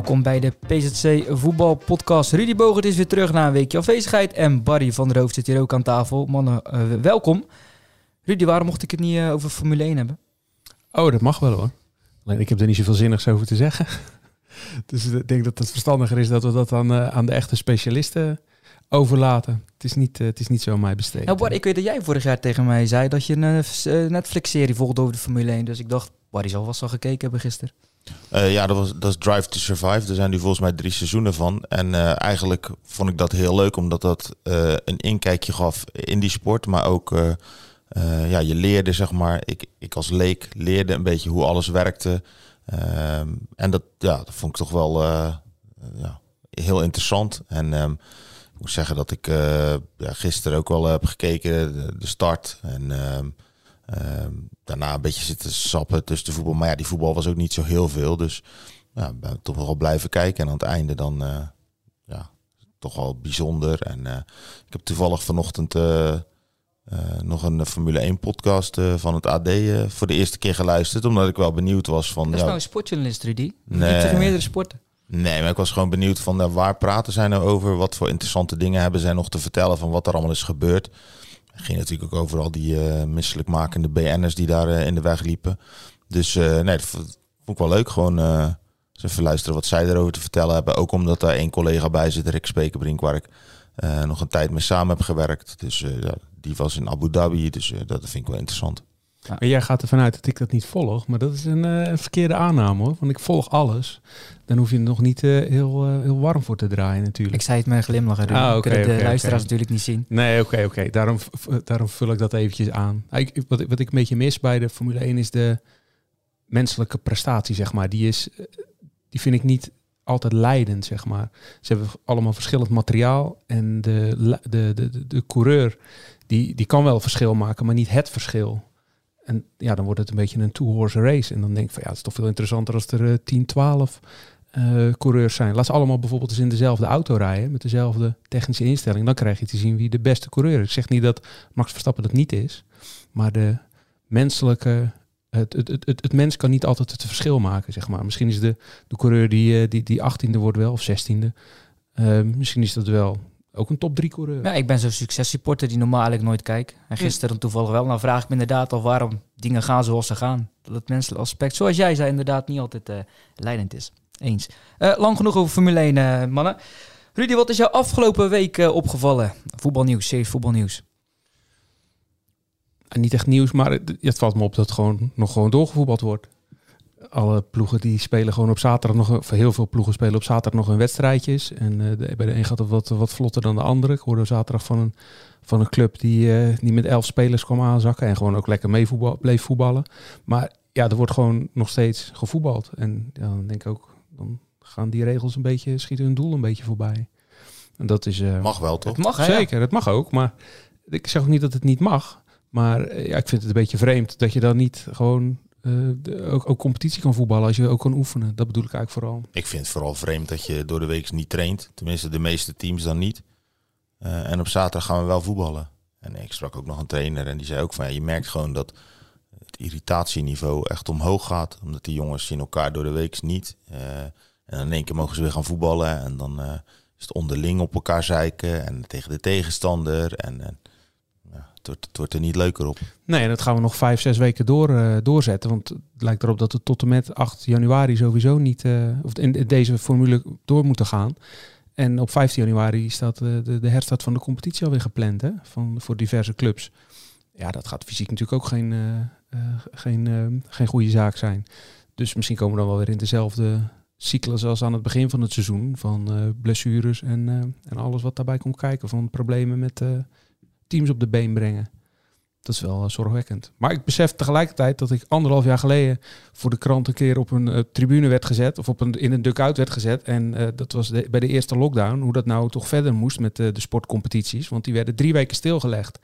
Welkom bij de PZC voetbalpodcast. Rudy Bogert is weer terug na een weekje afwezigheid. En Barry van der Hoofd zit hier ook aan tafel. Mannen, eh, welkom. Rudy, waarom mocht ik het niet eh, over Formule 1 hebben? Oh, dat mag wel hoor. Alleen ik heb er niet zoveel zinnigs over te zeggen. dus ik denk dat het verstandiger is dat we dat dan eh, aan de echte specialisten overlaten. Het is niet, het is niet zo aan mij besteed. Nou, Barry, ik weet dat jij vorig jaar tegen mij zei dat je een Netflix-serie volgde over de Formule 1. Dus ik dacht, Barry zal vast al gekeken hebben gisteren. Uh, ja, dat, was, dat is Drive to Survive. Er zijn nu volgens mij drie seizoenen van. En uh, eigenlijk vond ik dat heel leuk, omdat dat uh, een inkijkje gaf in die sport. Maar ook, ja, je leerde, zeg maar, ik, ik als leek leerde een beetje hoe alles werkte. Ehm, en dat, ja, dat vond ik toch wel ja, heel interessant. En um, ik moet zeggen dat ik ja, gisteren ook wel heb gekeken, de, de start. En... Ehm, daarna een beetje zitten sappen tussen de voetbal. Maar ja, die voetbal was ook niet zo heel veel. Dus ja, ben toch wel blijven kijken. En aan het einde dan uh, ja, toch wel bijzonder. En uh, ik heb toevallig vanochtend uh, nog een Formule 1 podcast van het AD voor de eerste keer geluisterd. Omdat ik wel benieuwd was van... Dat is nou een sportjournalist, Rudy. Nee. Meerdere sporten. Nee, maar ik was gewoon benieuwd van waar praten zij nou over? Wat voor interessante dingen hebben zij nog te vertellen van wat er allemaal is gebeurd? Ging natuurlijk ook over al die uh, misselijkmakende BN'ers die daar uh, in de weg liepen. Dus uh, nee, dat vond ik wel leuk. Gewoon eens even luisteren wat zij erover te vertellen hebben. Ook omdat daar één collega bij zit, Rick Spekerbrink, waar ik nog een tijd mee samen heb gewerkt. Dus die was in Abu Dhabi, dus dat vind ik wel interessant. Jij gaat ervan uit dat ik dat niet volg, maar dat is een, uh, verkeerde aanname hoor. Want ik volg alles. Dan hoef je er nog niet uh, heel, uh, heel warm voor te draaien natuurlijk. Ik zei het met glimlachen. Ah, okay, kunnen de luisteraars okay. natuurlijk niet zien. Nee, oké, oké. Daarom, daarom vul ik dat eventjes aan. Ik, wat, wat ik een beetje mis bij de Formule 1 is de menselijke prestatie, zeg maar. Die, is, die vind ik niet altijd leidend, zeg maar. Ze hebben allemaal verschillend materiaal. En de, de, de, de, de coureur, die, die kan wel verschil maken, maar niet het verschil. En ja, dan wordt het een beetje een two-horse race. En dan denk ik van ja, het is toch veel interessanter als er uh, 10, 12 uh, coureurs zijn. Laat ze allemaal bijvoorbeeld eens in dezelfde auto rijden, met dezelfde technische instelling. Dan krijg je te zien wie de beste coureur is. Ik zeg niet dat Max Verstappen dat niet is, maar de menselijke. Het, het, het, het, het mens kan niet altijd het verschil maken, zeg maar. Misschien is de, de coureur die, die, die 18e wordt wel, of 16e. Uh, misschien is dat wel ook een top 3 coureur. Ja, ik ben zo'n successupporter die normaal eigenlijk nooit kijkt. En gisteren toevallig wel. Nou vraag ik me inderdaad al waarom dingen gaan zoals ze gaan. Dat het menselijk aspect, zoals jij zei, inderdaad niet altijd uh, leidend is. Eens. Uh, lang genoeg over Formule 1, uh, mannen. Rudy, wat is jou afgelopen week opgevallen? Voetbalnieuws, series voetbalnieuws. Niet echt nieuws, maar het, het valt me op dat gewoon nog gewoon doorgevoetbald wordt alle ploegen die spelen gewoon op zaterdag nog, of heel veel ploegen spelen op zaterdag nog een wedstrijdjes. En uh, de, bij de een gaat het wat, wat vlotter dan de andere. Ik hoorde zaterdag van een, van een club die, uh, die met elf spelers kwam aanzakken en gewoon ook lekker mee voetbal, bleef voetballen. Maar ja, er wordt gewoon nog steeds gevoetbald. En dan denk ik ook, dan gaan die regels een beetje, schieten hun doel een beetje voorbij. En dat is... Uh, mag wel, toch? Het mag, zeker. Ja. Het mag ook, maar ik zeg ook niet dat het niet mag. Maar ja, ik vind het een beetje vreemd dat je dan niet gewoon uh, de, ook, ook, competitie kan voetballen als je ook kan oefenen. Dat bedoel ik eigenlijk vooral. Ik vind het vooral vreemd dat je door de week niet traint. Tenminste, de meeste teams dan niet. Uh, en op zaterdag gaan we wel voetballen. En ik sprak ook nog een trainer en die zei ook van ja, je merkt gewoon dat irritatieniveau echt omhoog gaat. Omdat die jongens zien elkaar door de week niet. Uh, en in één keer mogen ze weer gaan voetballen. En dan is het onderling op elkaar zeiken en tegen de tegenstander. En, en het wordt, het wordt er niet leuker op. Nee, dat gaan we nog vijf, zes weken door, uh, doorzetten. Want het lijkt erop dat we tot en met 8 januari sowieso niet, of in deze formule door moeten gaan. En op 15 januari staat de, de herstart van de competitie alweer gepland hè, van, voor diverse clubs. Ja, dat gaat fysiek natuurlijk ook geen, geen, geen goede zaak zijn. Dus misschien komen we dan wel weer in dezelfde cyclus als aan het begin van het seizoen. Van blessures en, en alles wat daarbij komt kijken. Van problemen met teams op de been brengen. Dat is wel eh, zorgwekkend. Maar ik besef tegelijkertijd dat ik anderhalf jaar geleden voor de krant een keer op een eh, tribune werd gezet. Of op een, in een dugout werd gezet. En eh, dat was bij de eerste lockdown. Hoe dat nou toch verder moest met de, sportcompetities. Want die werden drie weken stilgelegd.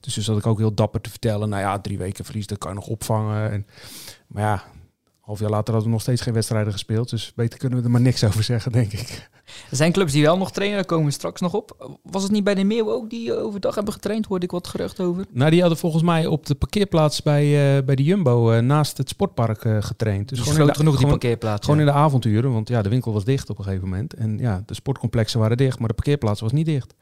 Dus dus zat ik ook heel dapper te vertellen. Nou ja, drie weken verlies, dat kan je nog opvangen. En, maar ja, half jaar later hadden we nog steeds geen wedstrijden gespeeld. Dus beter kunnen we er maar niks over zeggen, denk ik. Er zijn clubs die wel nog trainen, daar komen we straks nog op. Was het niet bij de Meeuw ook die eh, overdag hebben getraind? Hoorde ik wat gerucht over. Nou, die hadden volgens mij op de parkeerplaats bij, eh, bij de Jumbo eh, naast het sportpark getraind. Dus Dus is gewoon, groot in de, genoeg die parkeerplaats. gewoon ja. in de avonturen, want ja, de winkel was dicht op een gegeven moment. En ja, de sportcomplexen waren dicht, maar de parkeerplaats was niet dicht.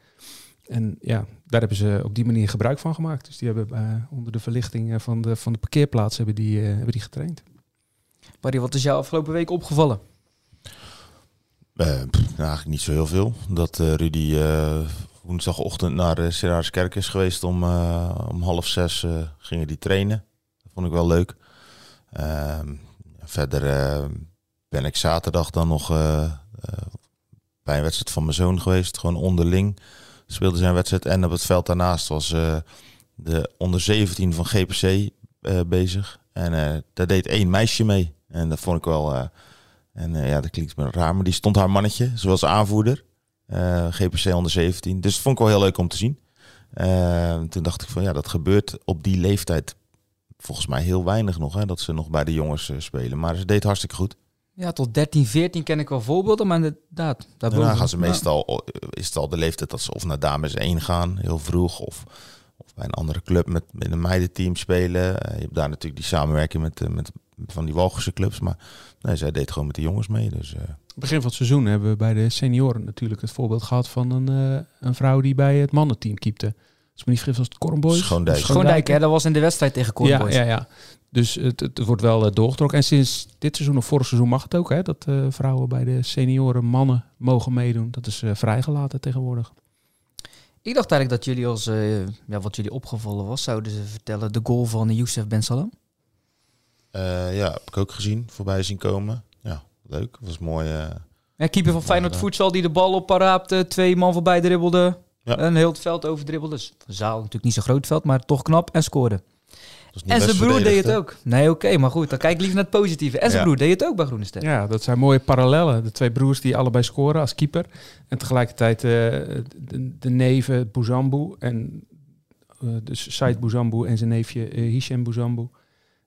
En ja, daar hebben ze op die manier gebruik van gemaakt. Dus die hebben eh, onder de verlichting van, de, van de parkeerplaats hebben die, eh, hebben die getraind. Barry, wat is jou afgelopen week opgevallen? Eh, nou, eigenlijk niet zo heel veel. Dat eh, Rudy eh, woensdagochtend naar de Serariskerk is geweest om, om half zes gingen die trainen. Dat vond ik wel leuk. Ehm, verder ben ik zaterdag dan nog bij een wedstrijd van mijn zoon geweest. Gewoon onderling speelde zijn wedstrijd. En op het veld daarnaast was de onder 17 van GPC bezig. En daar deed één meisje mee. En dat vond ik wel... eh, en eh, ja, dat klinkt me raar, maar die stond haar mannetje, zoals aanvoerder. eh, GPC onder 17. Dus dat vond ik wel heel leuk om te zien. Toen dacht ik van ja, dat gebeurt op die leeftijd volgens mij heel weinig nog. Hè, dat ze nog bij de jongens spelen. Maar ze deed hartstikke goed. Ja, tot 13, 14 ken ik wel voorbeelden, maar inderdaad. Daarna gaan ze Ja. meestal, is het al de leeftijd dat ze of naar dames 1 gaan, heel vroeg. Of, of bij een andere club met, met een meidenteam spelen. Je hebt daar natuurlijk die samenwerking met, met van die Walgelse clubs. Maar nee, zij deed gewoon met de jongens mee. Dus eh, Begin van het seizoen hebben we bij de senioren natuurlijk het voorbeeld gehad van een, eh, een vrouw die bij het mannenteam keepte. Als me niet vergis was het Kornboys. Schoondijk. Schoondijk, hè, dat was in de wedstrijd tegen Corn Ja, ja, ja. Dus het, het wordt wel eh, doorgetrokken. En sinds dit seizoen of vorig seizoen mag het ook, hè, dat eh, vrouwen bij de senioren mannen mogen meedoen. Dat is eh, vrijgelaten tegenwoordig. Ik dacht eigenlijk dat jullie als, eh, ja, wat jullie opgevallen was, zouden ze vertellen, de goal van Youssef Ben Salam. Eh, ja, heb ik ook gezien, voorbij zien komen. Ja, leuk. Was mooi. eh, Ja, keeper van Feyenoord voedsel die de bal op paraapte, twee man voorbij dribbelde, Ja. een heel het veld overdribbelde. Dus een zaal natuurlijk niet zo groot veld, maar toch knap en scoorde. En zijn broer deed het ook. Nee, oké, maar goed, dan kijk ik liever naar het positieve. En zijn Ja. broer deed het ook bij Groene Ster. Ja, dat zijn mooie parallellen. De twee broers die allebei scoren als keeper. En tegelijkertijd eh, de, de neven Bouzambou en eh, dus Said Bouzambou en zijn neefje eh, Hichem Bouzambou.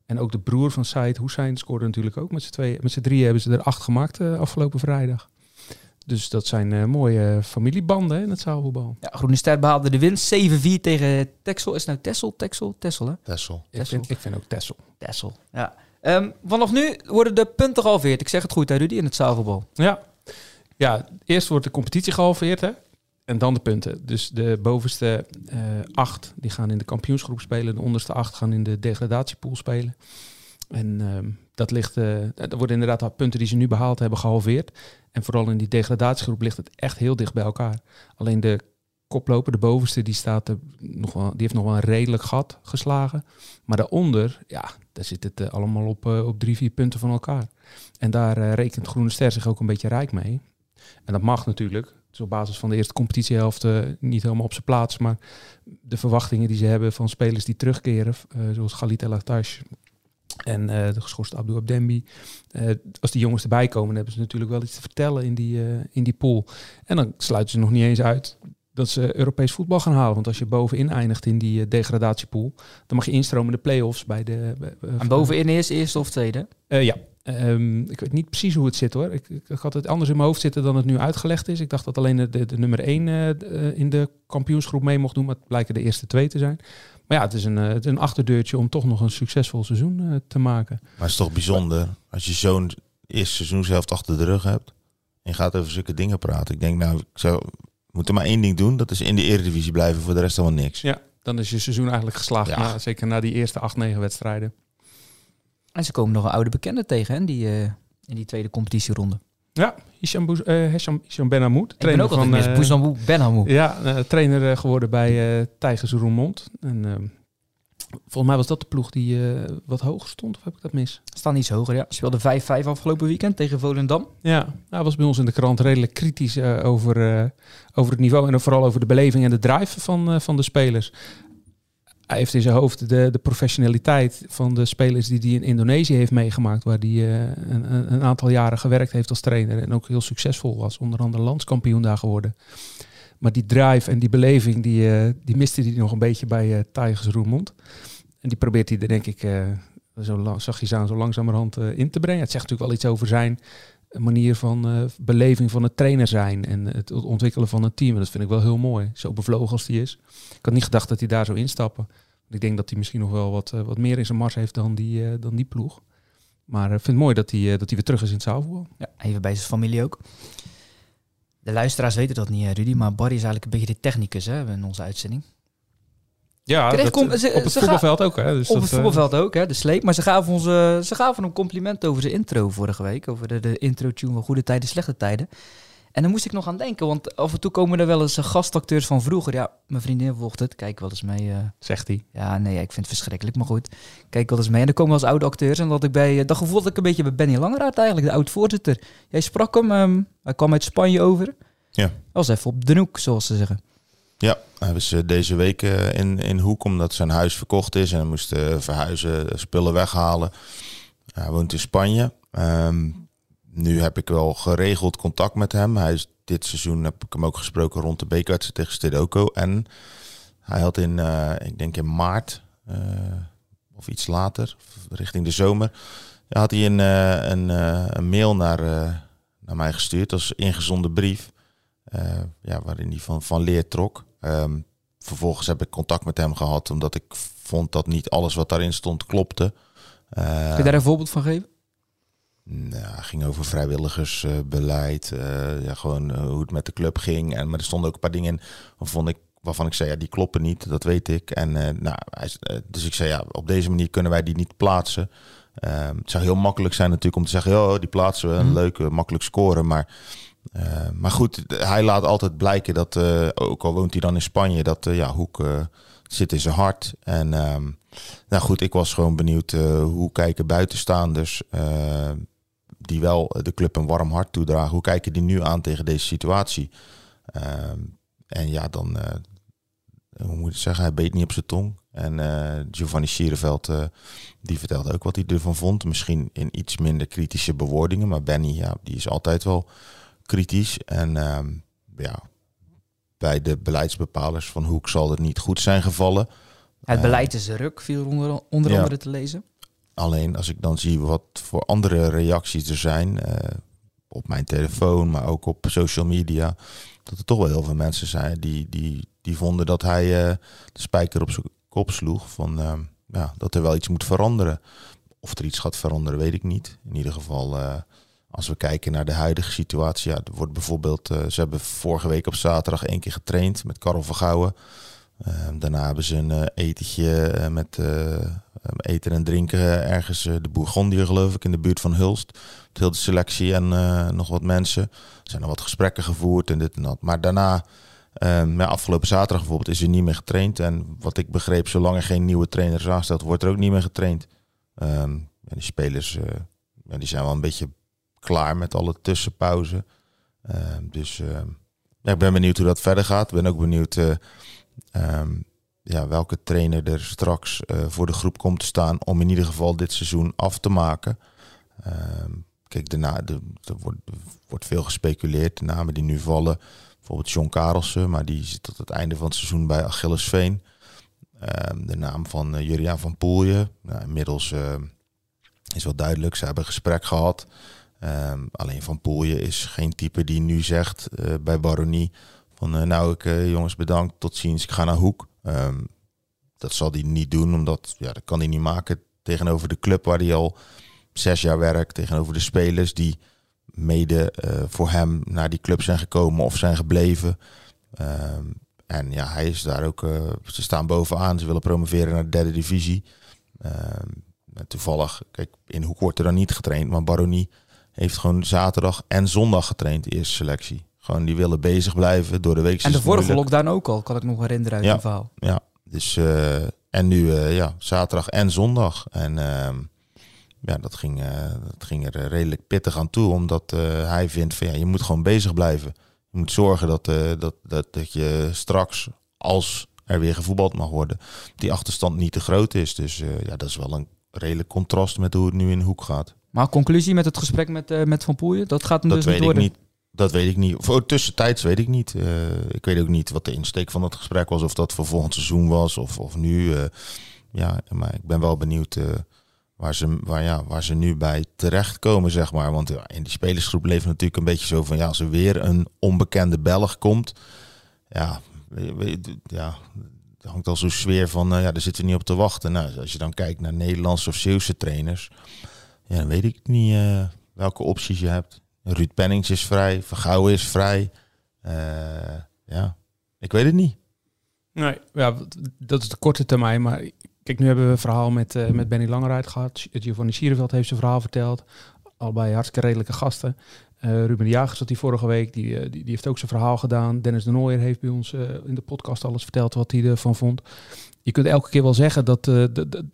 En ook de broer van Said Hussein scoorde natuurlijk ook. Met z'n tweeën, met z'n drieën hebben ze er acht gemaakt eh, afgelopen vrijdag. Dus dat zijn eh, mooie familiebanden hè, in het zaalvoetbal. Ja, Groene Ster behaalde de winst. 7-4 tegen Texel. Is het nou Texel? Texel? Texel, hè? Tessel. Ik vind, ik vind ook Tessel. Texel. Ja. Ehm, vanaf nu worden de punten gehalveerd. Ik zeg het goed, hè, Rudy, in het zaalvoetbal. Ja. ja, eerst wordt de competitie gehalveerd hè? En dan de punten. Dus de bovenste eh, acht die gaan in de kampioensgroep spelen. De onderste acht gaan in de degradatiepool spelen. En ehm, dat ligt, eh dat worden inderdaad de punten die ze nu behaald hebben gehalveerd. En vooral in die degradatiegroep ligt het echt heel dicht bij elkaar. Alleen de koploper, de bovenste, die, staat er nog wel, die heeft nog wel een redelijk gat geslagen. Maar daaronder, ja, daar zit het eh, allemaal op, op drie, vier punten van elkaar. En daar rekent Groene Ster zich ook een beetje rijk mee. En dat mag natuurlijk. Is op basis van de eerste competitiehelft eh, niet helemaal op zijn plaats. Maar de verwachtingen die ze hebben van spelers die terugkeren, eh, zoals Galit El Attash en eh, de geschorste Abdou Abdembi. eh, als die jongens erbij komen, dan hebben ze natuurlijk wel iets te vertellen in die, in die pool. En dan sluiten ze nog niet eens uit dat ze Europees voetbal gaan halen. Want als je bovenin eindigt in die degradatiepool, dan mag je instromen in de play-offs bij de... En bovenin eerst, eerste of tweede? ja, Ehm, ik weet niet precies hoe het zit hoor. Ik, ik, had het anders in mijn hoofd zitten dan het nu uitgelegd is. Ik dacht dat alleen de, de, nummer 1 in de kampioensgroep mee mocht doen, maar het blijken de eerste twee te zijn. Maar ja, het is een, eh, het is een achterdeurtje om toch nog een succesvol seizoen eh, te maken. Maar het is toch bijzonder als je zo'n eerste seizoen zelf achter de rug hebt. En je gaat over zulke dingen praten. Ik denk nou, ik zou moeten maar één ding doen. Dat is in de eredivisie blijven. Voor de rest helemaal niks. Ja, dan is je seizoen eigenlijk geslaagd. Ja. na- zeker na die eerste acht, negen wedstrijden. En ze komen nog een oude bekende tegen, hè, die, eh, in die tweede competitieronde. Ja, Hisham, Bouz- eh, Hisham, Hisham Ben Hamoud, Ik ben trainer ook van... mis. eh, Bouzambou Benhamou. Ja, trainer geworden bij eh Tijgers Roermond. En ehm, volgens mij was dat de ploeg die wat hoger stond, of heb ik dat mis? Staan iets hoger, ja. Speelde 5-5 afgelopen weekend tegen Volendam. Ja, hij was bij ons in de krant redelijk kritisch over, over het niveau en vooral over de beleving en de drive van, van de spelers. Hij heeft in zijn hoofd de, de professionaliteit van de spelers die hij in Indonesië heeft meegemaakt, waar hij uh, een, een, aantal jaren gewerkt heeft als trainer en ook heel succesvol was, onder andere landskampioen daar geworden. Maar die drive en die beleving, die, uh, die miste hij nog een beetje bij uh, Tigers Roermond. En die probeert hij er denk ik, zo zag je aan, zo langzamerhand in te brengen. Het zegt natuurlijk wel iets over zijn manier van beleving van het trainer zijn en het ontwikkelen van een team. En dat vind ik wel heel mooi, zo bevlogen als hij is. Ik had niet gedacht dat hij daar zou instappen. Ik denk dat hij misschien nog wel wat, wat meer in zijn mars heeft dan die, dan die ploeg. Maar ik vind het mooi dat hij, dat hij weer terug is in het zaalvoetbal. Ja, even bij zijn familie ook. De luisteraars weten dat niet, Rudy, maar Barry is eigenlijk een beetje de technicus hè, in onze uitzending. Ja, dat, kom, ze, op het voetbalveld ook. Hè? Dus op het voetbalveld ook, hè, de sleep. Maar ze gaven, ons, ze gaven een compliment over zijn intro vorige week. Over de, de intro-tune van Goede Tijden, Slechte Tijden. En dan moest ik nog aan denken, want af en toe komen er wel eens gastacteurs van vroeger. Ja, mijn vriendin volgt het, kijk wel eens mee. Uh, Zegt hij. Ja, nee, ik vind het verschrikkelijk, maar goed. Kijk wel eens mee. En dan komen wel eens oude acteurs. En dat ik bij, dat gevoel dat ik een beetje bij Benny Langeraad eigenlijk, de oud-voorzitter. Jij sprak hem, um, hij kwam uit Spanje over. Ja. was even op de hoek, zoals ze zeggen. Ja, hij was eh, deze week uh, in, in Hoek omdat zijn huis verkocht is en hij moest uh, verhuizen, spullen weghalen. Hij woont in Spanje. Um, nu heb ik wel geregeld contact met hem. Hij is, dit seizoen heb ik hem ook gesproken rond de bekerwedstrijd tegen Stedoko. En hij had in, ik denk in maart of iets later, richting de zomer, had hij een, een, een mail naar, naar mij gestuurd als ingezonden brief. Ja, waarin hij van, van leer trok. Um, vervolgens heb ik contact met hem gehad, omdat ik vond dat niet alles wat daarin stond klopte. Kun je daar een voorbeeld van geven? Nou, het ging over vrijwilligersbeleid, uh, ja, gewoon hoe het met de club ging. En, maar er stonden ook een paar dingen in waarvan ik, waarvan ik zei, ja, die kloppen niet, dat weet ik. En, nou, hij, dus ik zei, ja, op deze manier kunnen wij die niet plaatsen. Um, het zou heel makkelijk zijn natuurlijk om te zeggen, oh, die plaatsen we, een mm. leuke, makkelijk scoren. Maar uh, maar goed, hij laat altijd blijken dat, uh, ook al woont hij dan in Spanje, dat uh, ja, Hoek zit in zijn hart. En uh, nou goed, ik was gewoon benieuwd hoe kijken buitenstaanders, die wel de club een warm hart toedragen, hoe kijken die nu aan tegen deze situatie? Ehm, en ja, dan, hoe moet ik zeggen, hij beet niet op zijn tong. En Giovanni Schiereveld, die vertelde ook wat hij ervan vond. Misschien in iets minder kritische bewoordingen, maar Benny, ja, die is altijd wel kritisch. En uh, ja, bij de beleidsbepalers van Hoek zal het niet goed zijn gevallen. Het beleid is ruk, viel onder, onder ja. andere te lezen. Alleen als ik dan zie wat voor andere reacties er zijn, uh, op mijn telefoon, maar ook op social media, dat er toch wel heel veel mensen zijn die, die, die vonden dat hij uh, de spijker op zijn kop sloeg. Van, uh, ja, dat er wel iets moet veranderen. Of er iets gaat veranderen, weet ik niet. In ieder geval als we kijken naar de huidige situatie, ja, er wordt bijvoorbeeld, uh, ze hebben vorige week op zaterdag één keer getraind met Karel Vergouwen. Uh, daarna hebben ze een uh, etentje uh, met eten en drinken ergens de Bourgondier geloof ik in de buurt van Hulst. Met heel de selectie en nog wat mensen. Er zijn er wat gesprekken gevoerd en dit en dat. Maar daarna, ehm, ja, afgelopen zaterdag bijvoorbeeld, is er niet meer getraind. En wat ik begreep, zolang er geen nieuwe trainer is wordt er ook niet meer getraind. Um, die spelers ja, die zijn wel een beetje klaar met alle tussenpauzen. Uh, dus uh, ja, ik ben benieuwd hoe dat verder gaat. Ik ben ook benieuwd uh, um, ja, welke trainer er straks eh, voor de groep komt te staan om in ieder geval dit seizoen af te maken. Ehm, kijk, daarna de, er wordt, wordt veel gespeculeerd. De namen die nu vallen, bijvoorbeeld John Karelsen, maar die zit tot het einde van het seizoen bij Achillesveen. Um, de naam van uh, Juriaan van Poelje. Nou, inmiddels is wel duidelijk, ze hebben een gesprek gehad. Um, alleen Van Poelje is geen type die nu zegt uh, bij Baronie van uh, nou ik uh, jongens bedankt, tot ziens, ik ga naar Hoek. Um, dat zal hij niet doen, omdat ja, dat kan hij niet maken tegenover de club waar hij al zes jaar werkt, tegenover de spelers die mede voor hem naar die club zijn gekomen of zijn gebleven. Um, en ja, hij is daar ook, ze staan bovenaan, ze willen promoveren naar de derde divisie. toevallig, kijk, in Hoek wordt er dan niet getraind, maar Baronie heeft gewoon zaterdag en zondag getraind, de eerste selectie. Gewoon die willen bezig blijven door de week. En de vorige lockdown ook al, kan ik nog herinneren uit ja, verhaal. Ja, dus uh, en nu uh, ja, zaterdag en zondag. En uh, ja, dat ging, dat ging er redelijk pittig aan toe, omdat hij vindt van ja, je moet gewoon bezig blijven. Je moet zorgen dat, dat, dat, dat je straks, als er weer gevoetbald mag worden, die achterstand niet te groot is. Dus eh, ja, dat is wel een redelijk contrast met hoe het nu in de hoek gaat. Maar conclusie met het gesprek met, eh, met Van Poelje, dat gaat hem Dat dus weet niet ik niet. Dat weet ik niet. Voor tussentijds weet ik niet. Eh, ik weet ook niet wat de insteek van dat gesprek was. Of dat voor volgend seizoen was of, of nu. eh. ja, maar ik ben wel benieuwd waar, ze, waar, ja, waar ze nu bij terechtkomen, zeg maar. Want in die spelersgroep leeft natuurlijk een beetje zo van... Ja, als er weer een onbekende Belg komt... Ja, ja er hangt al zo'n sfeer van... ja, daar zitten we niet op te wachten. Nou, als je dan kijkt naar Nederlandse of Zeeuwse trainers... Ja, weet ik niet eh, welke opties je hebt. Ruud Pennings is vrij, Vergouwen is vrij. Eh, ja, ik weet het niet. Nee, ja, dat is de korte termijn. Maar kijk, nu hebben we een verhaal met, eh, met Benny Langeruit gehad. Giovanni Sierenveld heeft zijn verhaal verteld. Allebei hartstikke redelijke gasten. Ruben de Jager zat die vorige week. Die, die, heeft ook zijn verhaal gedaan. Dennis de Nooijer heeft bij ons in de podcast alles verteld wat hij ervan vond. Je kunt elke keer wel zeggen dat, eh,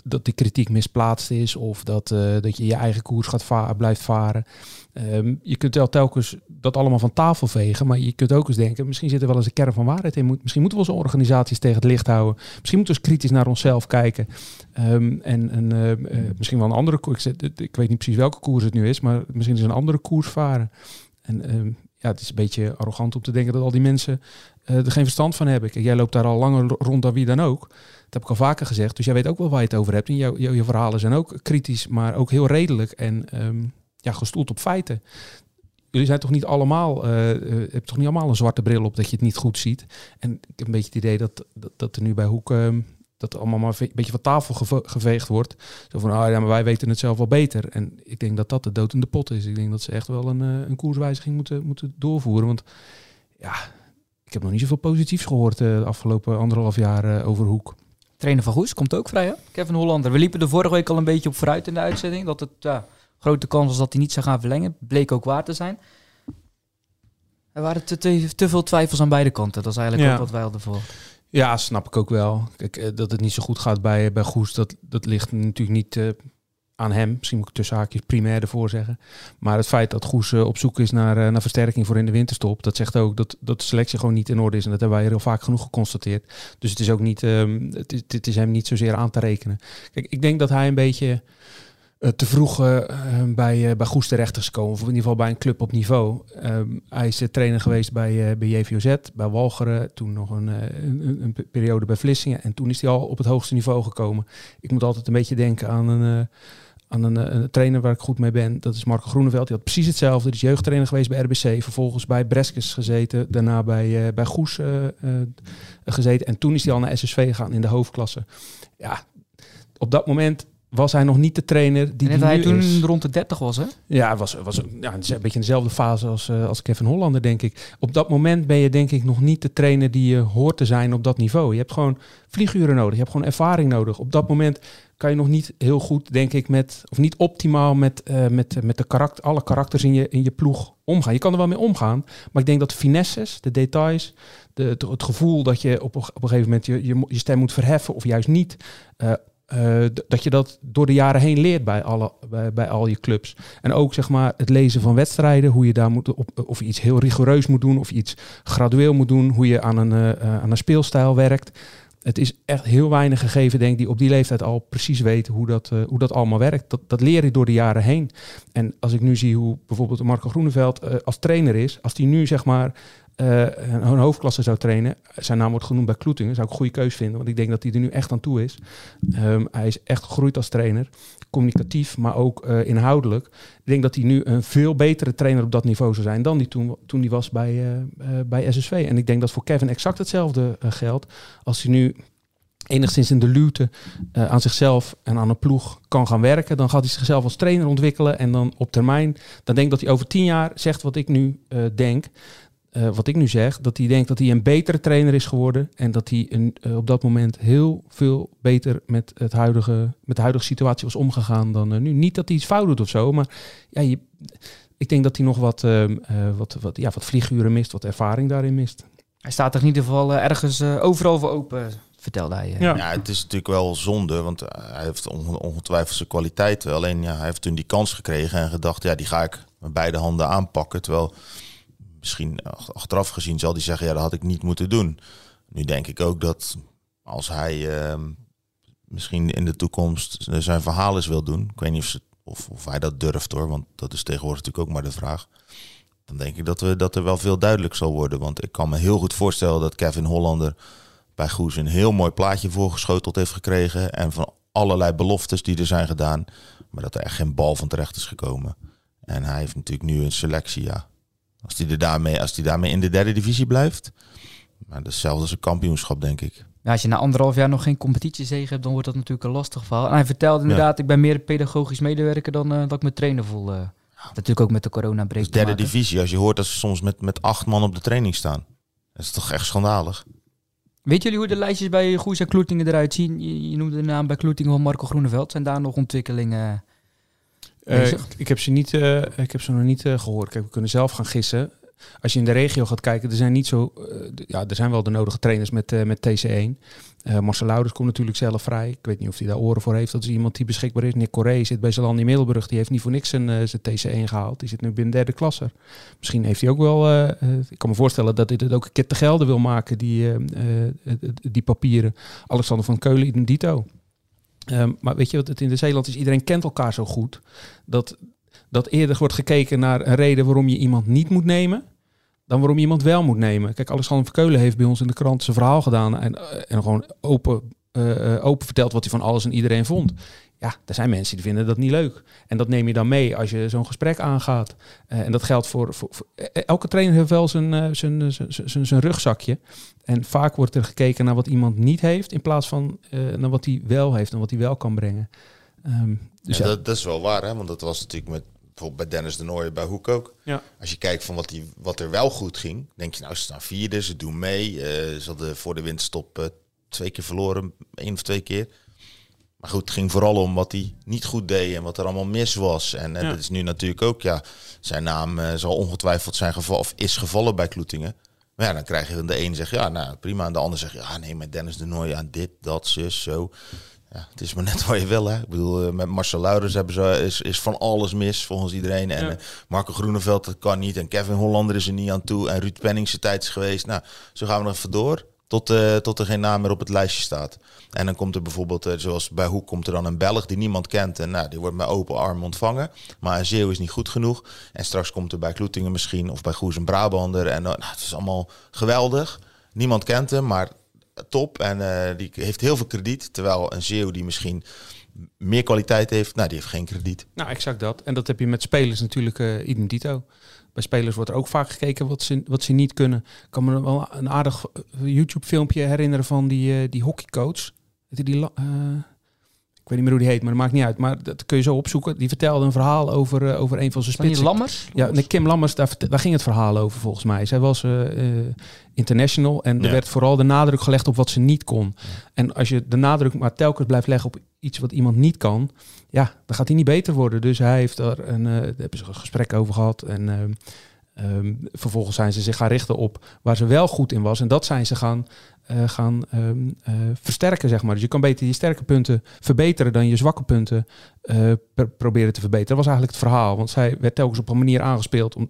dat, die kritiek misplaatst is. Of dat, eh, dat je je eigen koers gaat va blijft varen. Ehm, je kunt wel telkens dat allemaal van tafel vegen. Maar je kunt ook eens denken, misschien zit er wel eens een kern van waarheid in. Misschien moeten we onze organisaties tegen het licht houden. Misschien moeten we eens kritisch naar onszelf kijken. Ehm, en eh, misschien wel een andere koers. Ik, ik weet niet precies welke koers het nu is. Maar misschien is een andere koers varen. En ehm, ja, het is een beetje arrogant om te denken dat al die mensen er geen verstand van hebben. Kijk, jij loopt daar al langer rond dan wie dan ook. Dat heb ik al vaker gezegd. Dus jij weet ook wel waar je het over hebt. En jouw verhalen zijn ook kritisch, maar ook heel redelijk. En ehm, ja, gestoeld op feiten. Jullie zijn toch niet allemaal, eh eh, hebben toch niet allemaal een zwarte bril op dat je het niet goed ziet. En ik heb een beetje het idee dat, dat, er nu bij Hoek ehm, dat allemaal maar een beetje van tafel geve- geveegd wordt. Zo van, ah ja, maar wij weten het zelf wel beter. En ik denk dat dat de dood in de pot is. Ik denk dat ze echt wel een, eh, een koerswijziging moeten, moeten doorvoeren. Want ja, ik heb nog niet zoveel positiefs gehoord eh, de afgelopen anderhalf jaar eh, over Hoek. Trainer van Goes komt ook vrij, hè? Kevin Hollander. We liepen er vorige week al een beetje op vooruit in de uitzending. Dat het ja, grote kans was dat hij niet zou gaan verlengen. Bleek ook waar te zijn. Er waren te, te, te veel twijfels aan beide kanten. Dat is eigenlijk Ja. ook wat wij hadden voor. Ja, snap ik ook wel. Kijk, eh, dat het niet zo goed gaat bij, bij Goes, dat, dat ligt natuurlijk niet aan hem. Misschien moet ik tussen haakjes primair ervoor zeggen. Maar het feit dat Goes eh, op zoek is naar, eh, naar versterking voor in de winterstop, dat zegt ook dat, dat de selectie gewoon niet in orde is. En dat hebben wij heel vaak genoeg geconstateerd. Dus het is ook niet, ehm, het, is, is hem niet zozeer aan te rekenen. Kijk, ik denk dat hij een beetje eh, te vroeg bij, bij Goes terecht is gekomen. Of in ieder geval bij een club op niveau. Ehm, hij is trainer geweest bij, eh, bij JVOZ, bij Walcheren. Toen nog een, een- een periode bij Vlissingen. En toen is hij al op het hoogste niveau gekomen. Ik moet altijd een beetje denken aan een... aan een, eh, een trainer waar ik goed mee ben. Dat is Marco Groeneveld. Die had precies hetzelfde. Die is jeugdtrainer geweest bij RBC. Vervolgens bij Breskes gezeten. Daarna bij, eh, bij Goes eh, gezeten. En toen is hij al naar SSV gegaan in de hoofdklasse. Ja, op dat moment was hij nog niet de trainer die en die hij nu toen is. rond de 30 was, hè? Ja, was, was ja, een beetje in dezelfde fase als, eh, als Kevin Hollander, denk ik. Op dat moment ben je denk ik nog niet de trainer die je hoort te zijn op dat niveau. Je hebt gewoon vlieguren nodig, je hebt gewoon ervaring nodig. Op dat moment kan je nog niet heel goed, denk ik, met, of niet optimaal met, eh, met, met de karakter, alle karakters in je, in je ploeg omgaan. Je kan er wel mee omgaan, maar ik denk dat de finesses, de details, de, het, het gevoel dat je op, een- op een gegeven moment je, je, je stem moet verheffen of juist niet, eh, eh, dat je dat door de jaren heen leert bij, alle, bij, al je clubs. En ook zeg maar het lezen van wedstrijden, hoe je daar moet op, of je iets heel rigoureus moet doen, of iets gradueel moet doen, hoe je aan een, eh, eh, aan een speelstijl werkt. Het is echt heel weinig gegeven, denk ik, die op die leeftijd al precies weten hoe dat, eh, hoe dat allemaal werkt. Dat, dat leer je door de jaren heen. En als ik nu zie hoe bijvoorbeeld Marco Groeneveld eh, als trainer is, als die nu zeg maar eh, een, hoofdklasse zou trainen, zijn naam wordt genoemd bij Kloetingen, zou ik een goede keus vinden, want ik denk dat hij er nu echt aan toe is. Ehm, hij is echt gegroeid als trainer, communicatief, maar ook eh, inhoudelijk. Ik denk dat hij nu een veel betere trainer op dat niveau zou zijn dan die toen, toen hij was bij, eh, bij SSV. En ik denk dat voor Kevin exact hetzelfde geldt. Als hij nu enigszins in de luwte aan zichzelf en aan een ploeg kan gaan werken, dan gaat hij zichzelf als trainer ontwikkelen en dan op termijn, dan denk ik dat hij over tien jaar zegt wat ik nu denk. Eh, wat ik nu zeg, dat hij denkt dat hij een betere trainer is geworden en dat hij een, eh, op dat moment heel veel beter met, het huidige, met de huidige situatie was omgegaan dan eh, nu. Niet dat hij iets fout doet of zo, maar ja, je, ik denk dat hij nog wat, ehm, eh, wat, wat, ja, wat vlieguren mist, wat ervaring daarin mist. Hij staat er in ieder geval ergens overal voor open, vertelde hij. Ja. Ja, het is natuurlijk wel zonde, want hij heeft onge- ongetwijfeld zijn kwaliteit wel. Alleen ja, hij heeft toen die kans gekregen en gedacht, ja, die ga ik met beide handen aanpakken. Terwijl misschien ach- achteraf gezien zal hij zeggen, ja, dat had ik niet moeten doen. Nu denk ik ook dat als hij ehm, misschien in de toekomst zijn verhaal eens wil doen. Ik weet niet of, of, of hij dat durft hoor, want dat is tegenwoordig natuurlijk ook maar de vraag. Dan denk ik dat, we, dat er wel veel duidelijk zal worden. Want ik kan me heel goed voorstellen dat Kevin Hollander bij Goes een heel mooi plaatje voorgeschoteld heeft gekregen. En van allerlei beloftes die er zijn gedaan. Maar dat er echt geen bal van terecht is gekomen. En hij heeft natuurlijk nu een selectie, ja. Als hij, er daarmee, als hij daarmee in de derde divisie blijft. Maar hetzelfde als een kampioenschap, denk ik. Ja, als je na anderhalf jaar nog geen competitiezege hebt, dan wordt dat natuurlijk een lastig verhaal. En hij vertelde inderdaad, ik ben meer pedagogisch medewerker dan uh, dat ik me trainer voel. Uh, natuurlijk ook met de corona break. Dus derde divisie, als je hoort dat ze soms met, met acht man op de training staan. Dat is toch echt schandalig. Weet jullie hoe de lijstjes bij Goes en Kloetingen eruit zien? Je, je, noemde de naam bij Kloetingen van Marco Groeneveld. Zijn daar nog ontwikkelingen uh, ik, heb ze niet, uh, ik heb ze nog niet uh, gehoord. Kijk, we kunnen zelf gaan gissen. Als je in de regio gaat kijken, er zijn niet zo. ja, er zijn wel de nodige trainers met, met TC1. Marcel Louders komt natuurlijk zelf vrij. Ik weet niet of hij daar oren voor heeft. Dat is iemand die beschikbaar is. Nick Corré zit bij Zalandi Middelburg. Die heeft niet voor niks zijn, zijn TC1 gehaald. Die zit nu binnen derde klasse. Misschien heeft hij ook wel. ik kan me voorstellen dat hij het ook een keer te gelden wil maken, die, die papieren. Alexander van Keulen, in dito. Um, maar weet je wat het in de Zeeland is? Iedereen kent elkaar zo goed. Dat, dat eerder wordt gekeken naar een reden waarom je iemand niet moet nemen. Dan waarom je iemand wel moet nemen. Kijk, Alexander Verkeulen heeft bij ons in de krant zijn verhaal gedaan. En, en gewoon open, uh, open verteld wat hij van alles en iedereen vond. Ja, er zijn mensen die vinden dat niet leuk. En dat neem je dan mee als je zo'n gesprek aangaat. Uh, en dat geldt voor, voor, voor, Elke trainer heeft wel zijn, zijn, zijn, zijn, zijn rugzakje. En vaak wordt er gekeken naar wat iemand niet heeft, in plaats van uh, naar wat hij wel heeft en wat hij wel kan brengen. Um, dus ja, ja. Dat, dat, is wel waar, hè? want dat was natuurlijk met bijvoorbeeld bij Dennis de Nooijen bij Hoek ook. Ja. Als je kijkt van wat, die, wat er wel goed ging, denk je nou, ze staan vierde, ze doen mee. Uh, ze hadden voor de winterstop uh, twee keer verloren, één of twee keer. Maar goed, het ging vooral om wat hij niet goed deed en wat er allemaal mis was. En, en ja. dat is nu natuurlijk ook, ja, zijn naam uh, zal ongetwijfeld zijn gevallen, of is gevallen bij Kloetingen. Maar ja, dan krijg je dan de een zegt ja, nou prima. En de ander zegt ja, nee, met Dennis de Nooy aan dit, dat, zus, zo. Ja, het is maar net wat je wil, hè. Ik bedoel, eh, met Marcel Luiders hebben ze, is, is van alles mis, volgens iedereen. En ja. Marco Groeneveld, dat kan niet. En Kevin Hollander is er niet aan toe. En Ruud Penning tijd is geweest. Nou, zo gaan we nog even door. Tot, uh, tot er geen naam meer op het lijstje staat. En dan komt er bijvoorbeeld, uh, zoals bij Hoek, komt er dan een Belg die niemand kent. En nou, die wordt met open arm ontvangen. Maar een Zeeuw is niet goed genoeg. En straks komt er bij Kloetingen misschien, of bij Goes een Brabander. En uh, nou, het is allemaal geweldig. Niemand kent hem, maar top. En die heeft heel veel krediet. Terwijl een Zeeuw die misschien meer kwaliteit heeft, nou, die heeft geen krediet. Nou, exact dat. En dat heb je met spelers natuurlijk uh, dito. Bij spelers wordt er ook vaak gekeken wat ze, wat ze niet kunnen. Ik kan me wel een aardig YouTube-filmpje herinneren van die, uh, die hockeycoach. Die, die, uh, ik weet niet meer hoe die heet, maar dat maakt niet uit. Maar dat kun je zo opzoeken. Die vertelde een verhaal over, uh, over een van zijn spitsen. Lammers? Ja, nee, Kim Lammers, daar, daar ging het verhaal over volgens mij. Zij was international en ja. er werd vooral de nadruk gelegd op wat ze niet kon. Ja. En als je de nadruk maar telkens blijft leggen op iets wat iemand niet kan, ja, dan gaat hij niet beter worden. Dus hij heeft er een, uh, daar hebben ze een gesprek over gehad. En uh, um, vervolgens zijn ze zich gaan richten op waar ze wel goed in was. En dat zijn ze gaan, uh, gaan um, versterken, zeg maar. Dus je kan beter je sterke punten verbeteren dan je zwakke punten pr proberen te verbeteren. Dat was eigenlijk het verhaal. Want zij werd telkens op een manier aangespeeld om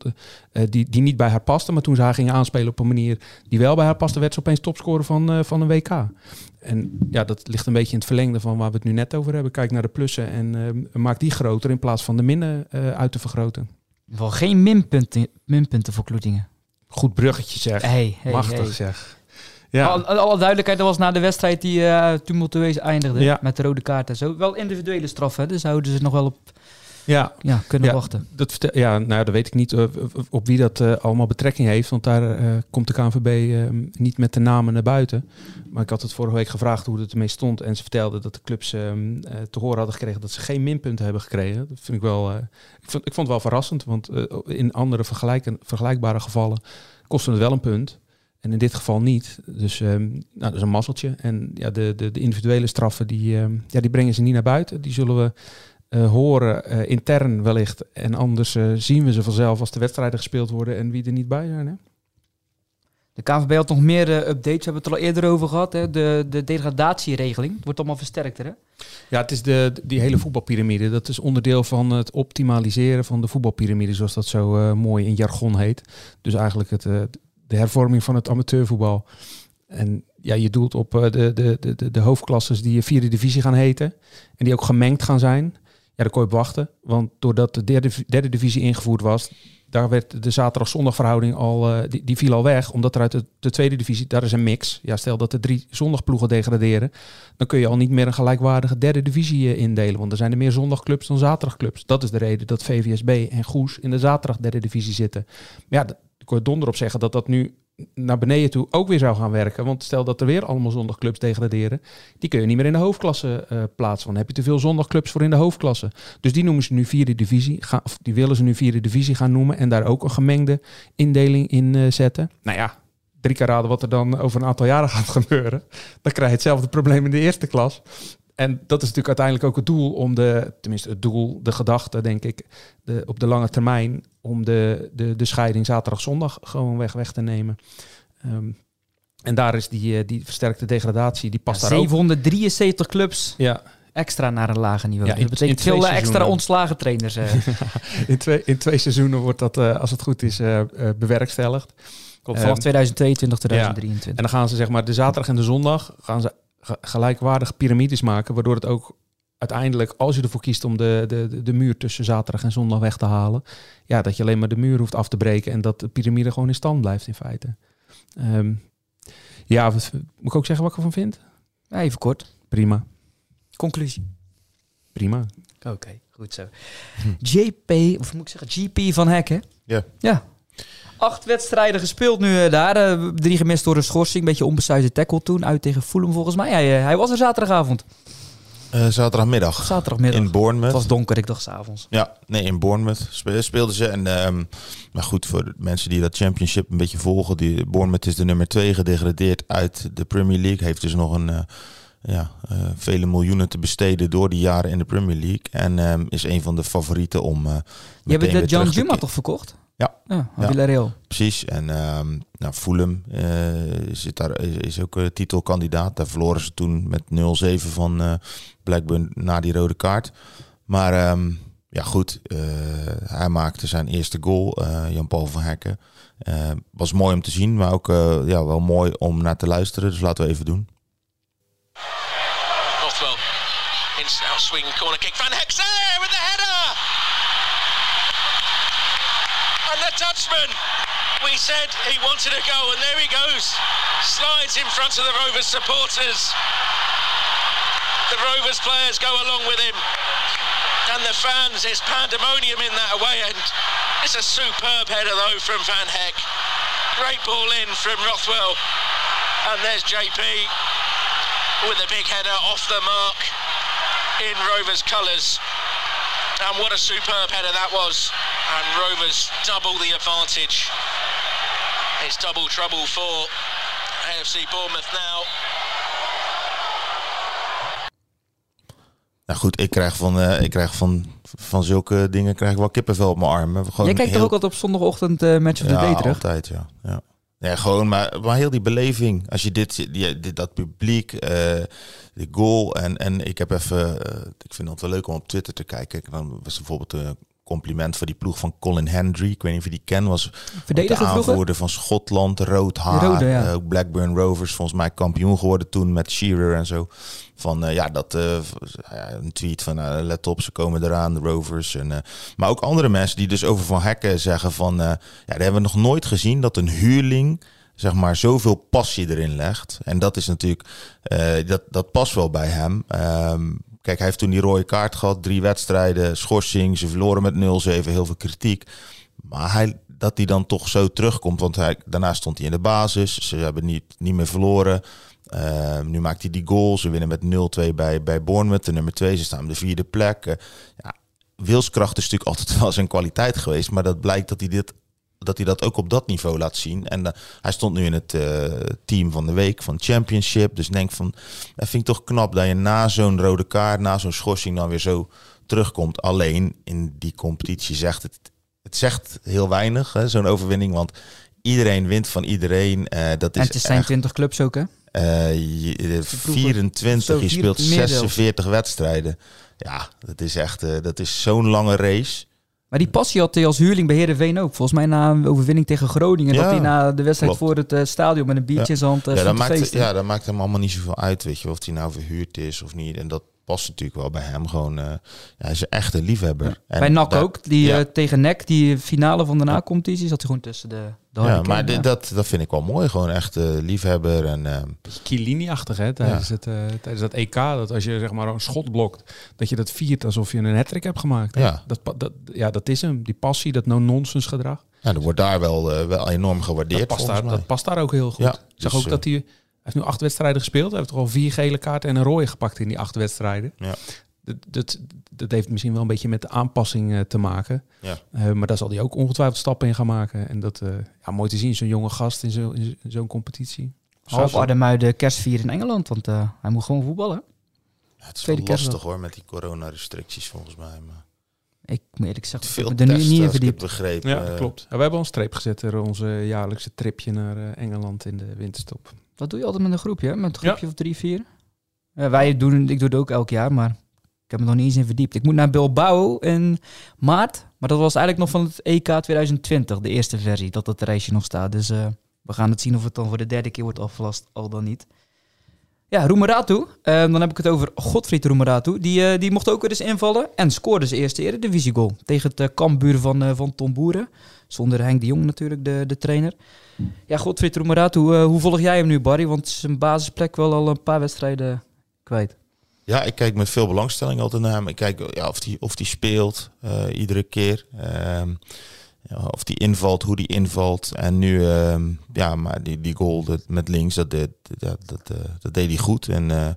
die, die niet bij haar paste. Maar toen ze haar gingen aanspelen op een manier die wel bij haar paste, werd ze opeens topscorer van, van een WK. En ja, dat ligt een beetje in het verlengde van waar we het nu net over hebben. Kijk naar de plussen en uh, maak die groter in plaats van de minnen uit te vergroten. Wel geen minpunten, minpunten voor Kloetingen. Goed bruggetje zeg. Hey, hey, Machtig hey. zeg. Ja. Alle, alle duidelijkheid, dat was na de wedstrijd die uh, tumultueus eindigde ja. met de rode kaart en zo. Wel individuele straffen, dus houden ze nog wel op ja, ja kunnen ja, wachten. Dat ja, nou, dat weet ik niet uh, op wie dat uh, allemaal betrekking heeft. Want daar uh, komt de KNVB uh, niet met de namen naar buiten. Maar ik had het vorige week gevraagd hoe het ermee stond. En ze vertelden dat de clubs um, te horen hadden gekregen dat ze geen minpunten hebben gekregen. Dat vind ik wel. ik, vond, ik vond het wel verrassend. Want in andere vergelijkbare gevallen kostte het wel een punt. En in dit geval niet. Dus um, nou, dat is een mazzeltje. En ja, de, de, de individuele straffen die, um, ja, die brengen ze niet naar buiten. Die zullen we uh, horen uh, intern wellicht. En anders uh, zien we ze vanzelf als de wedstrijden gespeeld worden en wie er niet bij zijn. Hè? De KVB had nog meer updates, we hebben het er al eerder over gehad. Hè? De, de degradatieregeling, het wordt allemaal versterkter hè? Ja, het is de, die hele voetbalpyramide. Dat is onderdeel van het optimaliseren van de voetbalpyramide, zoals dat zo mooi in jargon heet. Dus eigenlijk het, de hervorming van het amateurvoetbal. En ja, je doelt op eh, de, de, de, de, de hoofdklasses die vierde divisie gaan heten. En die ook gemengd gaan zijn. Ja, daar kon je op wachten. Want doordat de derde, derde divisie ingevoerd was, daar werd de zaterdag-zondag verhouding al, eh, die, die viel al weg. Omdat er uit de, de tweede divisie, daar is een mix. Ja, stel dat de drie zondagploegen degraderen, dan kun je al niet meer een gelijkwaardige derde divisie eh, indelen. Want er zijn er meer zondagclubs dan zaterdagclubs. Dat is de reden dat VVSB en Goes in de zaterdag derde divisie zitten. Maar ja, ik je donder op zeggen dat dat nu naar beneden toe ook weer zou gaan werken. Want stel dat er weer allemaal zondagclubs degraderen, die kun je niet meer in de hoofdklasse uh, plaatsen. Want dan heb je te veel zondagclubs voor in de hoofdklasse. Dus die noemen ze nu vierde divisie, of die willen ze nu vierde divisie gaan noemen en daar ook een gemengde indeling in uh, zetten. Nou ja, drie keer raden wat er dan over een aantal jaren gaat gebeuren. Dan krijg je hetzelfde probleem in de eerste klas. En dat is natuurlijk uiteindelijk ook het doel om de, tenminste het doel, de gedachte, denk ik, de, op de lange termijn, om de, de, de scheiding zaterdag-zondag gewoon weg, weg te nemen. Um, en daar is die, eh, die versterkte degradatie, die past ja, daar 773 ook. clubs ja. extra naar een lager niveau. Ja, in, dat betekent veel extra seizoenen. ontslagen trainers. Uh. in, twee, in twee seizoenen wordt dat, uh, als het goed is, uh, bewerkstelligd. Komt vanaf um, 2022, 2023. Ja. En dan gaan ze zeg maar de zaterdag en de zondag gaan ze gelijkwaardige piramides maken, waardoor het ook uiteindelijk, als je ervoor kiest om de, de, de muur tussen zaterdag en zondag weg te halen, ja, dat je alleen maar de muur hoeft af te breken en dat de piramide gewoon in stand blijft in feite. Um, ja, wat, moet ik ook zeggen wat ik ervan vind? Even kort. Prima. Conclusie. Prima. Oké, okay, goed zo. JP, of moet ik zeggen, GP van Hekken. Ja. Ja, Acht wedstrijden gespeeld nu uh, daar. Uh, drie gemist door een schorsing. Beetje onbesuisde tackle toen. Uit tegen Fulham volgens mij. Hij, uh, hij was er zaterdagavond. Uh, zaterdagmiddag. Zaterdagmiddag. In Bournemouth. Het was donker, ik dacht s'avonds. Ja, nee, in Bournemouth spe speelden ze. En, um, maar goed, voor de mensen die dat championship een beetje volgen. Die, Bournemouth is de nummer twee gedegradeerd uit de Premier League. Heeft dus nog een... Uh, ja, uh, vele miljoenen te besteden door die jaren in de Premier League. En um, is een van de favorieten om. Uh, Je hebt de John Juma toch verkocht? Ja, ja, Villarreal. Precies. En um, nou, Fulham uh, zit daar, is, is ook uh, titelkandidaat. Daar verloren ze toen met 0-7 van uh, Blackburn na die rode kaart. Maar um, ja, goed. hij maakte zijn eerste goal, Jan-Paul van Hekken. was mooi om te zien, maar ook ja, wel mooi om naar te luisteren. Dus laten we even doen. Rothwell in swing corner kick. Van Heksen we said he wanted to go, and there he goes. Slides in front of the Rovers supporters. The Rovers players go along with him. And the fans, it's pandemonium in that away end. It's a superb header, though, from Van Heck. Great ball in from Rothwell. And there's JP with a big header off the mark in Rovers colours. And what a superb header that was. And Rovers double the advantage. It's double trouble for AFC Bournemouth now. Nou goed, ik krijg van, uh, ik krijg van, van zulke dingen krijg ik wel kippenvel op mijn armen. Gewoon Jij kijkt heel... toch ook altijd op zondagochtend uh, Match of the ja, Day terug? altijd, ja. ja. Ja, gewoon, maar, maar heel die beleving. Als je dit, die, dit dat publiek, uh, de goal en, en ik heb even, uh, ik vind het wel leuk om op Twitter te kijken. Dan was bijvoorbeeld een compliment voor die ploeg van Colin Hendry. Ik weet niet of je die ken, was de aanvoerder van Schotland, rood haar. Rode, ja. uh, ook Blackburn Rovers, volgens mij kampioen geworden toen met Shearer en zo. Van uh, ja, dat uh, een tweet van let op, ze komen eraan, de Rovers. En, maar ook andere mensen die dus over Van Hekken zeggen van ja, dat hebben we nog nooit gezien dat een huurling zeg maar zoveel passie erin legt. En dat is natuurlijk, dat, dat past wel bij hem. Um, kijk, hij heeft toen die rode kaart gehad, drie wedstrijden, schorsing, ze verloren met 0-7, heel veel kritiek. Maar hij, dat hij dan toch zo terugkomt, want hij, daarna stond hij in de basis, ze hebben niet, niet meer verloren. Uh, nu maakt hij die goal. Ze winnen met 0-2 bij, bij Bournemouth. De nummer 2, ze staan op de vierde plek. Uh, ja, wilskracht is natuurlijk altijd wel zijn kwaliteit geweest. Maar dat blijkt dat hij, dit, dat, hij dat ook op dat niveau laat zien. En uh, hij stond nu in het team van de week van Championship. Dus denk van, dat vind ik toch knap dat je na zo'n rode kaart, na zo'n schorsing dan weer zo terugkomt. Alleen in die competitie zegt het, het zegt heel weinig, zo'n overwinning. Want iedereen wint van iedereen. dat is en het zijn echt, 20 clubs ook, hè? Je, 24, Zo, je speelt 46 wedstrijden. Ja, dat is echt dat is zo'n lange race. Maar die passie had hij als huurling bij Heerenveen ook. Volgens mij na een overwinning tegen Groningen. Ja, dat hij na de wedstrijd klopt. voor het eh, stadion met een biertje in zijn hand uh, ja, dat maakt, feesten. ja, dat maakt hem allemaal niet zoveel uit, weet je, of hij nou verhuurd is of niet. En dat past natuurlijk wel bij hem. Gewoon, eh, ja, hij is een echte liefhebber. En bij NAC ook. Die ja. eh, tegen NEC, die finale van de na-competitie, zat hij gewoon tussen de, de Ja, maar dat, dat vind ik wel mooi. Gewoon echt eh, liefhebber. En, eh, Chiellini-achtig hè, tijdens, het, eh, tijdens dat EK. Dat als je zeg maar een schot blokt, dat je dat viert alsof je een hat hebt gemaakt. hè. Ja. Dat, dat, ja, dat is hem. Die passie, dat no-nonsense gedrag. ja, dat wordt daar wel, eh, wel enorm gewaardeerd Dat past, daar, mij. dat past daar ook heel goed. Ja, ik zag dus, ook dat hij... Hij heeft nu acht wedstrijden gespeeld. Hij heeft toch al vier gele kaarten en een rode gepakt in die acht wedstrijden. Ja. Dat, dat, dat heeft misschien wel een beetje met de aanpassing eh, te maken. Ja. Eh, maar daar zal hij ook ongetwijfeld stappen in gaan maken. En dat, eh, ja, mooi te zien, zo'n jonge gast in zo'n in zo- in zo'n competitie. Half Zo- Ardemuiden kerstvier in Engeland, want eh, hij moet gewoon voetballen. Ja, het is wel Tweede lastig hoor met die coronarestricties volgens mij. Maar Ik moet eerlijk zeggen, ik veel heb me er nu niet in het verdiept. begrepen. Ja, eh, klopt. We hebben al een streep gezet door onze jaarlijkse tripje naar Engeland in de winterstop. Dat doe je altijd met een groepje, met een groepje of drie, vier. Ja, wij doen, ik doe het ook elk jaar, maar ik heb me nog niet eens in verdiept. Ik moet naar Bilbao in maart, maar dat was eigenlijk nog van het EK 2020, de eerste versie, dat dat reisje nog staat. Dus eh, we gaan het zien of het dan voor de derde keer wordt afgelast, al dan niet. Ja, Roemeratu. Eh, dan heb ik het over Godfried Roemeratu. Die, eh, die mocht ook weer eens invallen en scoorde zijn eerste Eredivisie goal tegen het uh, kampbuur van, eh, van Tom Boeren. Zonder Henk de Jong natuurlijk, de, de trainer. Ja, Godfried Roemeratu, hoe volg jij hem nu, Barry? Want zijn basisplek wel al een paar wedstrijden kwijt. Ja, ik kijk met veel belangstelling altijd naar hem. Ik kijk ja, of hij of die speelt iedere keer. Ehm, of die invalt, hoe die invalt. En nu, ehm, ja, maar die, die goal dat, met links, dat, deed, dat, dat, uh, dat deed hij goed. En uh,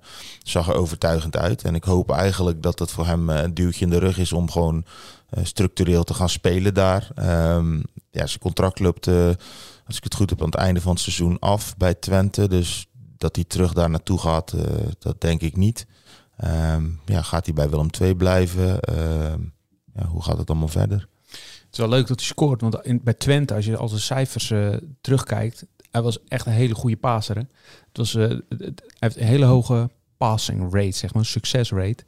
zag er overtuigend uit. En ik hoop eigenlijk dat het voor hem een duwtje in de rug is om gewoon structureel te gaan spelen daar. Um, ja, zijn contract loopt, als ik het goed heb, aan het einde van het seizoen af bij Twente. Dus dat hij terug daar naartoe gaat, dat denk ik niet. Um, ja, gaat hij bij Willem II blijven? Ja, hoe gaat het allemaal verder? Het is wel leuk dat hij scoort, want in, bij Twente, als je al de cijfers uh, terugkijkt, hij was echt een hele goede passer. Hè? Het was, uh, het, hij heeft een hele hoge passing rate, zeg maar, succes rate.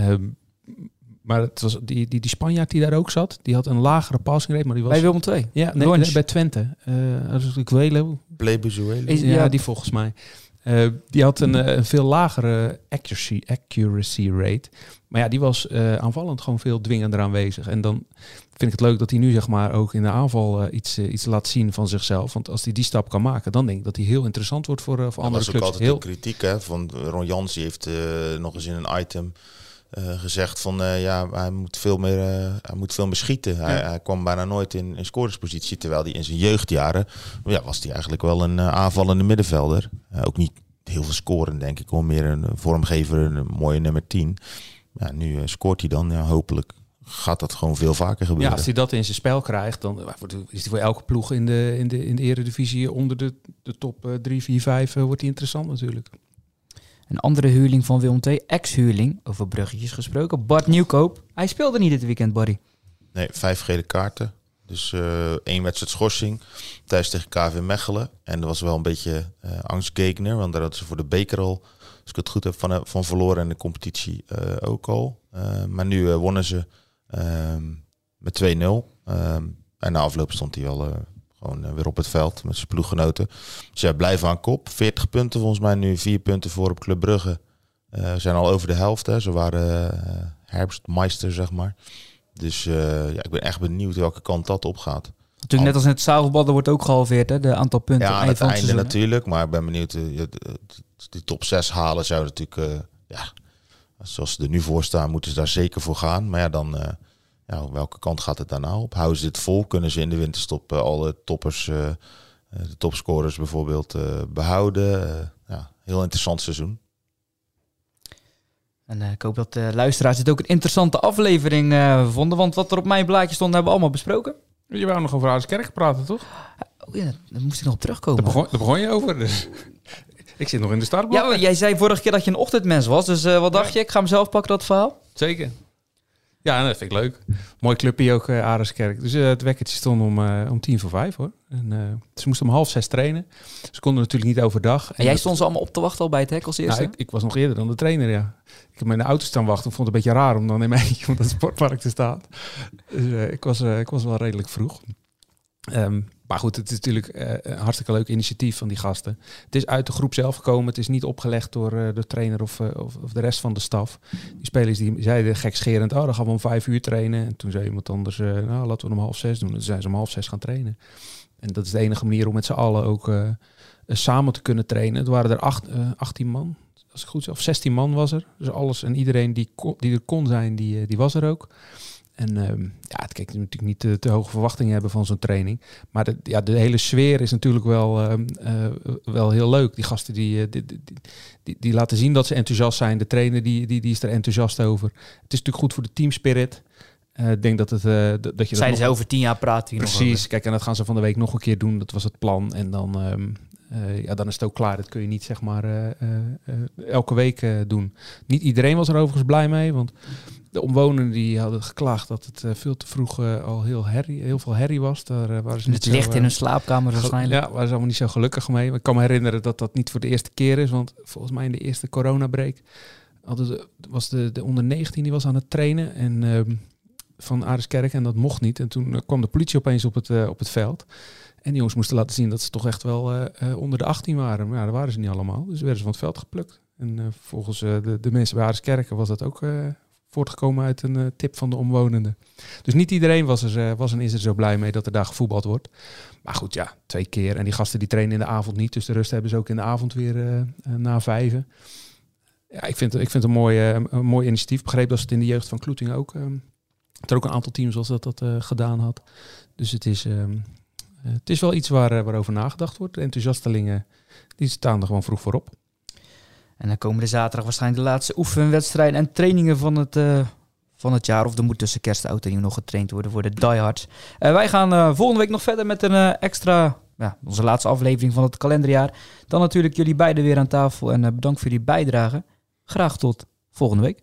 Um, maar het was die, die, die Spanjaard die daar ook zat, die had een lagere passing rate, maar die was... Bij Willem II? Ja, nee, nee, bij Twente. Uh, Guelo. Plebezuelo? Ja, ja, die volgens mij. Uh, die had een, een, veel lagere accuracy, accuracy rate. Maar ja, die was uh, aanvallend gewoon veel dwingender aanwezig. En dan vind ik het leuk dat hij nu zeg maar ook in de aanval uh, iets, iets laat zien van zichzelf. Want als hij die stap kan maken, dan denk ik dat hij heel interessant wordt voor, voor andere clubs. Dat was ook altijd heel... de kritiek hè, van Ron Jans. Die heeft nog eens in een item gezegd van ja, hij moet veel meer, hij moet veel meer schieten. Ja. Hij, hij, kwam bijna nooit in, in scoringspositie. Terwijl hij in zijn jeugdjaren ja, was hij eigenlijk wel een aanvallende middenvelder. ook niet heel veel scoren, denk ik. Gewoon meer een vormgever, een mooie nummer 10. Ja, nu uh, scoort hij dan. Ja, hopelijk gaat dat gewoon veel vaker gebeuren. Ja, als hij dat in zijn spel krijgt, dan is hij voor elke ploeg in de, in de, in de eredivisie onder de, de top uh, 3, 4, 5 uh, wordt hij interessant natuurlijk. Een andere huurling van Willem II, ex-huurling, over bruggetjes gesproken, Bart Nieuwkoop. Hij speelde niet dit weekend, Barry. Nee, vijf gele kaarten. Dus uh, één wedstrijd schorsing thuis tegen KV Mechelen. En dat was wel een beetje uh, want daar hadden ze voor de beker al, als ik het goed heb, van, van verloren en de competitie uh, ook al. maar nu wonnen ze met 2-0. en na afloop stond hij wel gewoon weer op het veld met zijn ploeggenoten. Dus ja, blijven aan kop. 40 punten volgens mij nu, 4 punten voor op Club Brugge. zijn al over de helft. Hè. Ze waren herfstmeister, zeg maar. Dus uh, ja, ik ben echt benieuwd welke kant dat op gaat. Natuurlijk net als in het zaalvoetbal, er wordt ook gehalveerd, hè, de aantal punten. Ja, aan het van einde seizoen, natuurlijk. Maar ik ben benieuwd, uh, die top 6 halen zou natuurlijk... Uh, ja, zoals ze er nu voor staan, moeten ze daar zeker voor gaan. Maar ja, dan... ja, welke kant gaat het daarna op? Houden ze dit vol? Kunnen ze in de winterstop alle toppers... de topscorers bijvoorbeeld behouden? ja, heel interessant seizoen. En ik hoop dat de luisteraars het ook een interessante aflevering vonden. Want wat er op mijn blaadje stond, hebben we allemaal besproken. Je wou nog over Ouderskerk praten, toch? Oh ja, daar moest ik nog op terugkomen. Daar begon, daar begon je over, dus... ik zit nog in de startblok. Ja, jij zei vorige keer dat je een ochtendmens was. Dus uh, wat dacht ja. je? Ik ga hem zelf pakken, dat verhaal. Zeker. Ja, dat vind ik leuk. Mooi clubje ook, uh, Areskerk. Dus uh, het wekkertje stond om, uh, om tien voor vijf hoor. En, ze moesten om half zes trainen. Ze konden natuurlijk niet overdag. En, jij stond ze allemaal op te wachten al bij het hek als eerste? Nou, ik, ik, was nog eerder dan de trainer, ja. Ik heb in de auto staan wachten. Ik vond het een beetje raar om dan in mijn eentje op dat sportpark te staan. Dus ik, was, ik was wel redelijk vroeg. Um, maar goed, het is natuurlijk uh, een hartstikke leuk initiatief van die gasten. Het is uit de groep zelf gekomen. Het is niet opgelegd door uh, de trainer of, uh, of, of, de rest van de staf. Die spelers die zeiden gekscherend, oh, dan gaan we om vijf uur trainen. En toen zei iemand anders, nou, laten we om half zes doen. En toen zijn ze om half zes gaan trainen. En dat is de enige manier om met z'n allen ook samen te kunnen trainen. Het waren er acht, 18 man, als ik goed zeg, of 16 man was er. Dus alles en iedereen die, die er kon zijn, die, die was er ook. En uh, ja, het kijk natuurlijk niet te, te, hoge verwachtingen hebben van zo'n training. Maar de, ja, de hele sfeer is natuurlijk wel, uh, uh, wel heel leuk. Die gasten die, eh, die, die, die, laten zien dat ze enthousiast zijn. De trainer die, die, die is er enthousiast over. Het is natuurlijk goed voor de teamspirit. Ik denk dat het. dat je Zijn dat ze over tien jaar praten hier Precies. Kijk, en dat gaan ze van de week nog een keer doen. Dat was het plan. En dan. Um, uh, ja, dan is het ook klaar. Dat kun je niet zeg maar uh, uh, elke week doen. Niet iedereen was er overigens blij mee, want de omwonenden die hadden geklaagd dat het veel te vroeg al heel, herrie, heel veel herrie was. Daar waren ze het ligt in hun slaapkamer waarschijnlijk. Ja, waren ze allemaal niet zo gelukkig mee. Ik kan me herinneren dat dat niet voor de eerste keer is, want volgens mij in de eerste coronabreak hadden de, was de, de onder 19 die was aan het trainen en ehm, van Areskerk en dat mocht niet. En toen kwam de politie opeens op het, op het veld. En die jongens moesten laten zien dat ze toch echt wel onder de 18 waren. Maar ja, dat waren ze niet allemaal. Dus werden ze van het veld geplukt. En volgens de, de mensen bij Areskerken was dat ook voortgekomen uit een tip van de omwonenden. Dus niet iedereen was, er, was en is er zo blij mee dat er daar gevoetbald wordt. Maar goed, ja, twee keer. En die gasten die trainen in de avond niet. Dus de rust hebben ze ook in de avond weer na vijven. Ja, ik vind, ik vind het een mooi, een mooi initiatief. Begreep dat ze het in de jeugd van Kloeting ook... er ook een aantal teams was dat dat gedaan had. Dus het is, ehm, eh, het is wel iets waar, eh, waarover nagedacht wordt. De enthousiastelingen die staan er gewoon vroeg voorop. En dan komen de zaterdag waarschijnlijk de laatste oefenwedstrijden en trainingen van het, uh, van het jaar. Of er moet tussen kerst en nog getraind worden voor de diehards. Uh, wij gaan uh, volgende week nog verder met een extra, ja, onze laatste aflevering van het kalenderjaar. Dan natuurlijk jullie beiden weer aan tafel en bedankt voor jullie bijdrage. Graag tot volgende week.